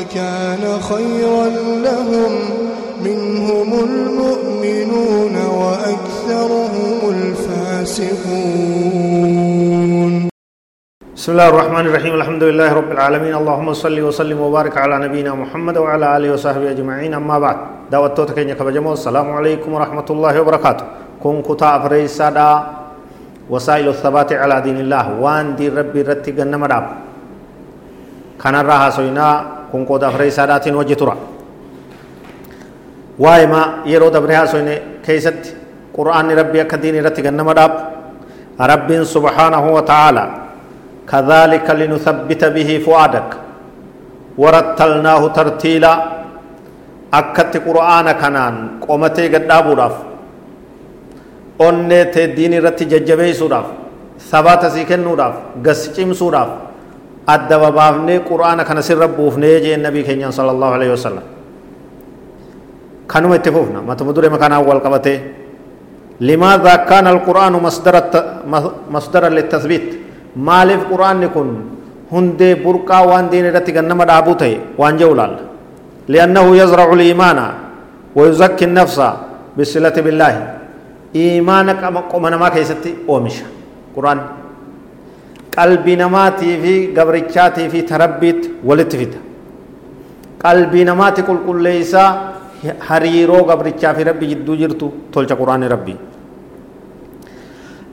لكان خيرا لهم منهم المؤمنون وأكثرهم الفاسقون. بسم الله الرحمن الرحيم. الحمد لله رب العالمين. اللهم صل وسلم وبارك على نبينا محمد وعلى آله وصحبه أجمعين. أما بعد دعوتك كينيا كبجمو السلام عليكم ورحمة الله وبركاته. كن كتا فريسادا وسائل الثبات على دين الله. وان دي ربي رتي غنم داب كان راها سوينا كن كودا فريساداتين وجترا وايما يرو دبرها سوينه كيست قرآن ربي كدين رتي غنم داب. رب سبحانه وتعالى كذلك لنثبت به فؤادك. ورتلناه ترتيلا. أكت قرآن كنان قومتي قد دابوراف onne te diin irratti jajjabeessuudhaaf sabaata sii kennuudhaaf gas cimsuudhaaf أدب بابني قرآن كان سر بوفني جي النبي كنيا صلى الله عليه وسلم. كانوا متفوفنا. ما تمدري ما كان أول قبته لماذا كان القرآن مصدر الت... مصدر للتثبيت؟ مالف قرآن نكون. هندي بركا وان دين رتي كنما دابوته وان جولال لأنه يزرع الإيمان ويزكي النفس بالصلة بالله. إيمانك ما كيستي؟ أومش قرآن. نماتي في قبرتشاتي في تربيت ولتفت قلبي نماتي كل كل ليس حريرو قبرتشا في ربي جدو جرتو تولش قرآن ربي.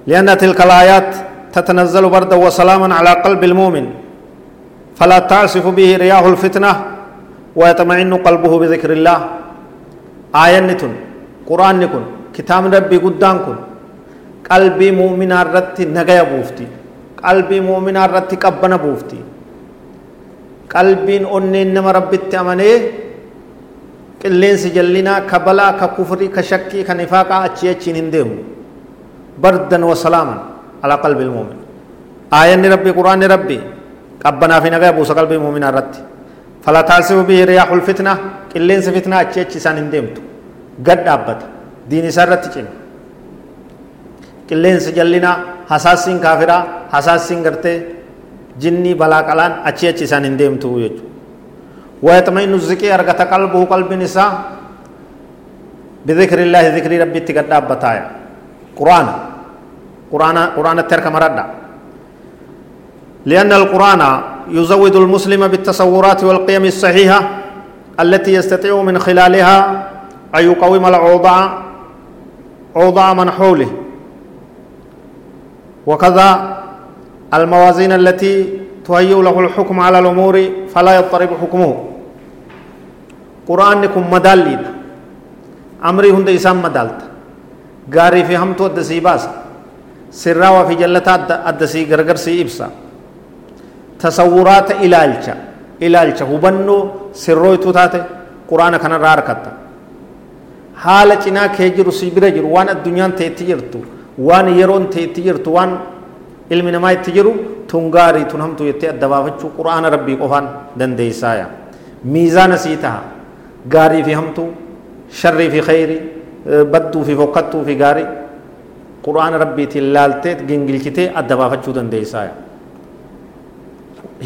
لأن تلك الآيات تتنزل بردا وسلاما على قلب المؤمن. فلا تعصف به رياح الفتنة ويطمئن قلبه بذكر الله. آية نتن قرآن نكن كتاب ربي قدان كن قلبي مؤمن الرت نغيا بوفتي. قلبي مؤمن الرت قبنا بوفتي قلبين أنين نما ربي تأمنه qilleensi jallinaa ka balaa ka kufrii ka shakkii ka nifaaqaa achii achiin hin deemu. Bardan wa salaaman على قلب المؤمن آية ربي قرآن ربي قبنا في نغيب بوس قلب المؤمن الرد فلا تعصب به رياح الفتنة قلين فتنة أتشي أتشي سان اندمت قد أبت دين سرت چين قلين سجلنا حساسين كافرا حساسين کرتے جني بلا قلان أتشي أتشي سان اندمت يجو ويطمئن الزكي أرغت قلبه قلب نساء بذكر الله ذكر ربي تقد أبتايا قرآن قرآن قرآن الترك مردا لأن القرآن يزود المسلم بالتصورات والقيم الصحيحة التي يستطيع من خلالها أن يقوم الأوضاع أوضاع من حوله وكذا الموازين التي تهيئ له الحكم على الأمور فلا يضطرب حكمه قرآن نكم مدال أمري هند إسام مدالت غاري في هم تو الدسيباس sirraa fi jallataa addasii gargarsii ibsa tasawuraata ilaalcha ilaalcha hubannoo sirrooytuu taate quraana kanarraa harkatta haala cinaa kee jiru si bira jiru waan addunyaan teetti jirtu waan yeroon teetti jirtu waan ilmi namaa itti jiru tun gaarii tun hamtu jettee adda baafachuu quraana rabbii qofaan dandeessaaya miizaana sii taha gaarii fi hamtuu sharrii fi khayrii badduu fi fokkattuu fi gaarii قرآن ربي تلالتت جنجلكتي أدبافتشو دنديسايا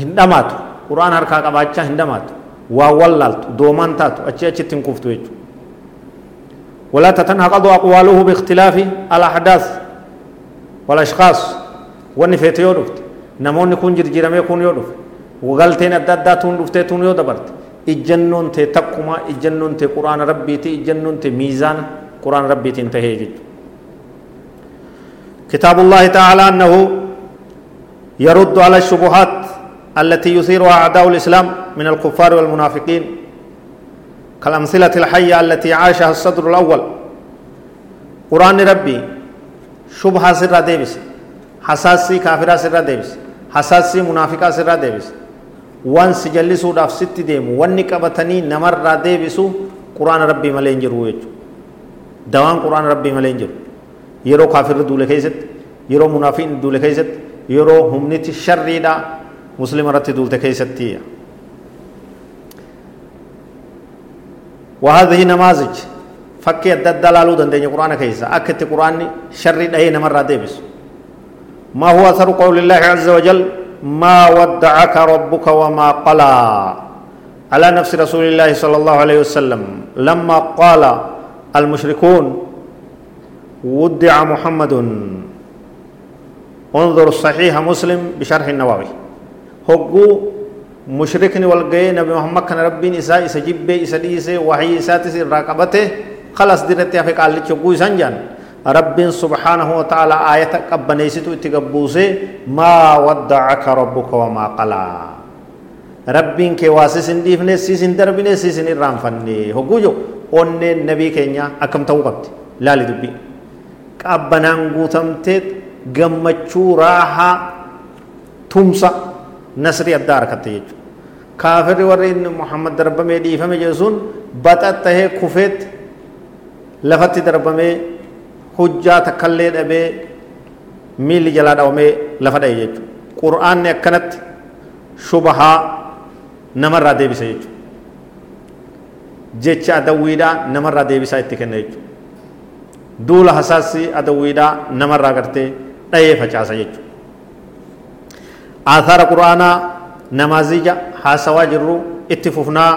هندماتو قرآن هركا قباچا هندماتو واولالتو دومان تاتو أچي أچي تنكفتو يجو ولا تتناقض أقواله باختلاف الأحداث والأشخاص واني فيتي يودفت نموني كون جرجرمي كون يودفت وغلتين أدادا تون دفتي تون يودبرت إجنون تي تقما إجنون تي قرآن ربي تي إجنون تي ميزان قرآن ربي تنتهي جيجو كتاب الله تعالى أنه يرد على الشبهات التي يثيرها أعداء الإسلام من الكفار والمنافقين كالأمثلة الحية التي عاشها الصدر الأول قرآن ربي شبهة سر ديبس حساسي كافرة سر ديبس حساسي منافقة سر ديبس وان سجلسو داف ست ديم وان قبتني نمر ديبسو quraana rabbii malee hin jiru jechuudha dawaan quraana rabbii malee hin jiru yeroo kaafirri duule keessatti yeroo munaafiin duule keessatti yeroo humniti sharriidha muslima irratti duulte keessatti وهذه نماذج فكي الدد لالو دندين قرآن كيسا أكت قرآن شر دهي نمر ديبس ما هو أثر قول الله عز وجل؟ ما ودعك ربك وما قلى. على نفس رسول الله صلى الله عليه وسلم لما قال المشركون ودع محمد. انظر الصحيح مسلم بشرح النووي. هقو مشركني والقي نبي محمد كان ربين إساء إسا جبه إسا ديسه وحي إسا راقبته خلاص ديرتي أفق قال لك rabbiin subhaanahu wa ta'ala aayata qabbaneysitu itti gabbuusee maa wadda'aka rabbuka wamaa qalaa rabbiin kee waa sis hin dhiifne sis hin darbine sis hin irraanfanne hogguu jiru onneen nabii keenya akkam ta'uu qabdi laali dubbii qabbanaan guutamtee gammachuu raahaa tumsa nasrii addaa argatte jechuudha kaafirri warri inni muhammad darbamee dhiifame jechuun baxattahee kufeetti lafatti darbamee hujjaa takkallee dhabee miilli jalaa dhawamee lafa dha'e jechuudha. Qur'aanni akkanatti shubahaa namarraa deebisa jechuudha. Jecha adawwiidhaa namarraa deebisaa itti kenna jechuudha. Duula hasaasii adawwiidhaa namarraa gartee dhayee facaasa jechuudha. Aathaara quraanaa namaazija haasawaa jirru itti fufnaa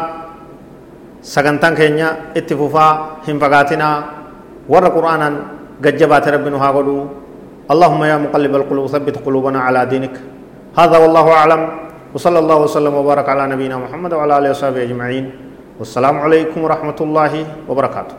sagantaan keenya itti fufaa hin fagaatinaa warra quraanaan nu haa godhu اللهم يا مقلب القلوب ثبت قلوبنا على دينك. هذا والله أعلم. وصلى الله وسلم وبارك على نبينا محمد وعلى آله وصحبه أجمعين. والسلام عليكم ورحمة الله وبركاته.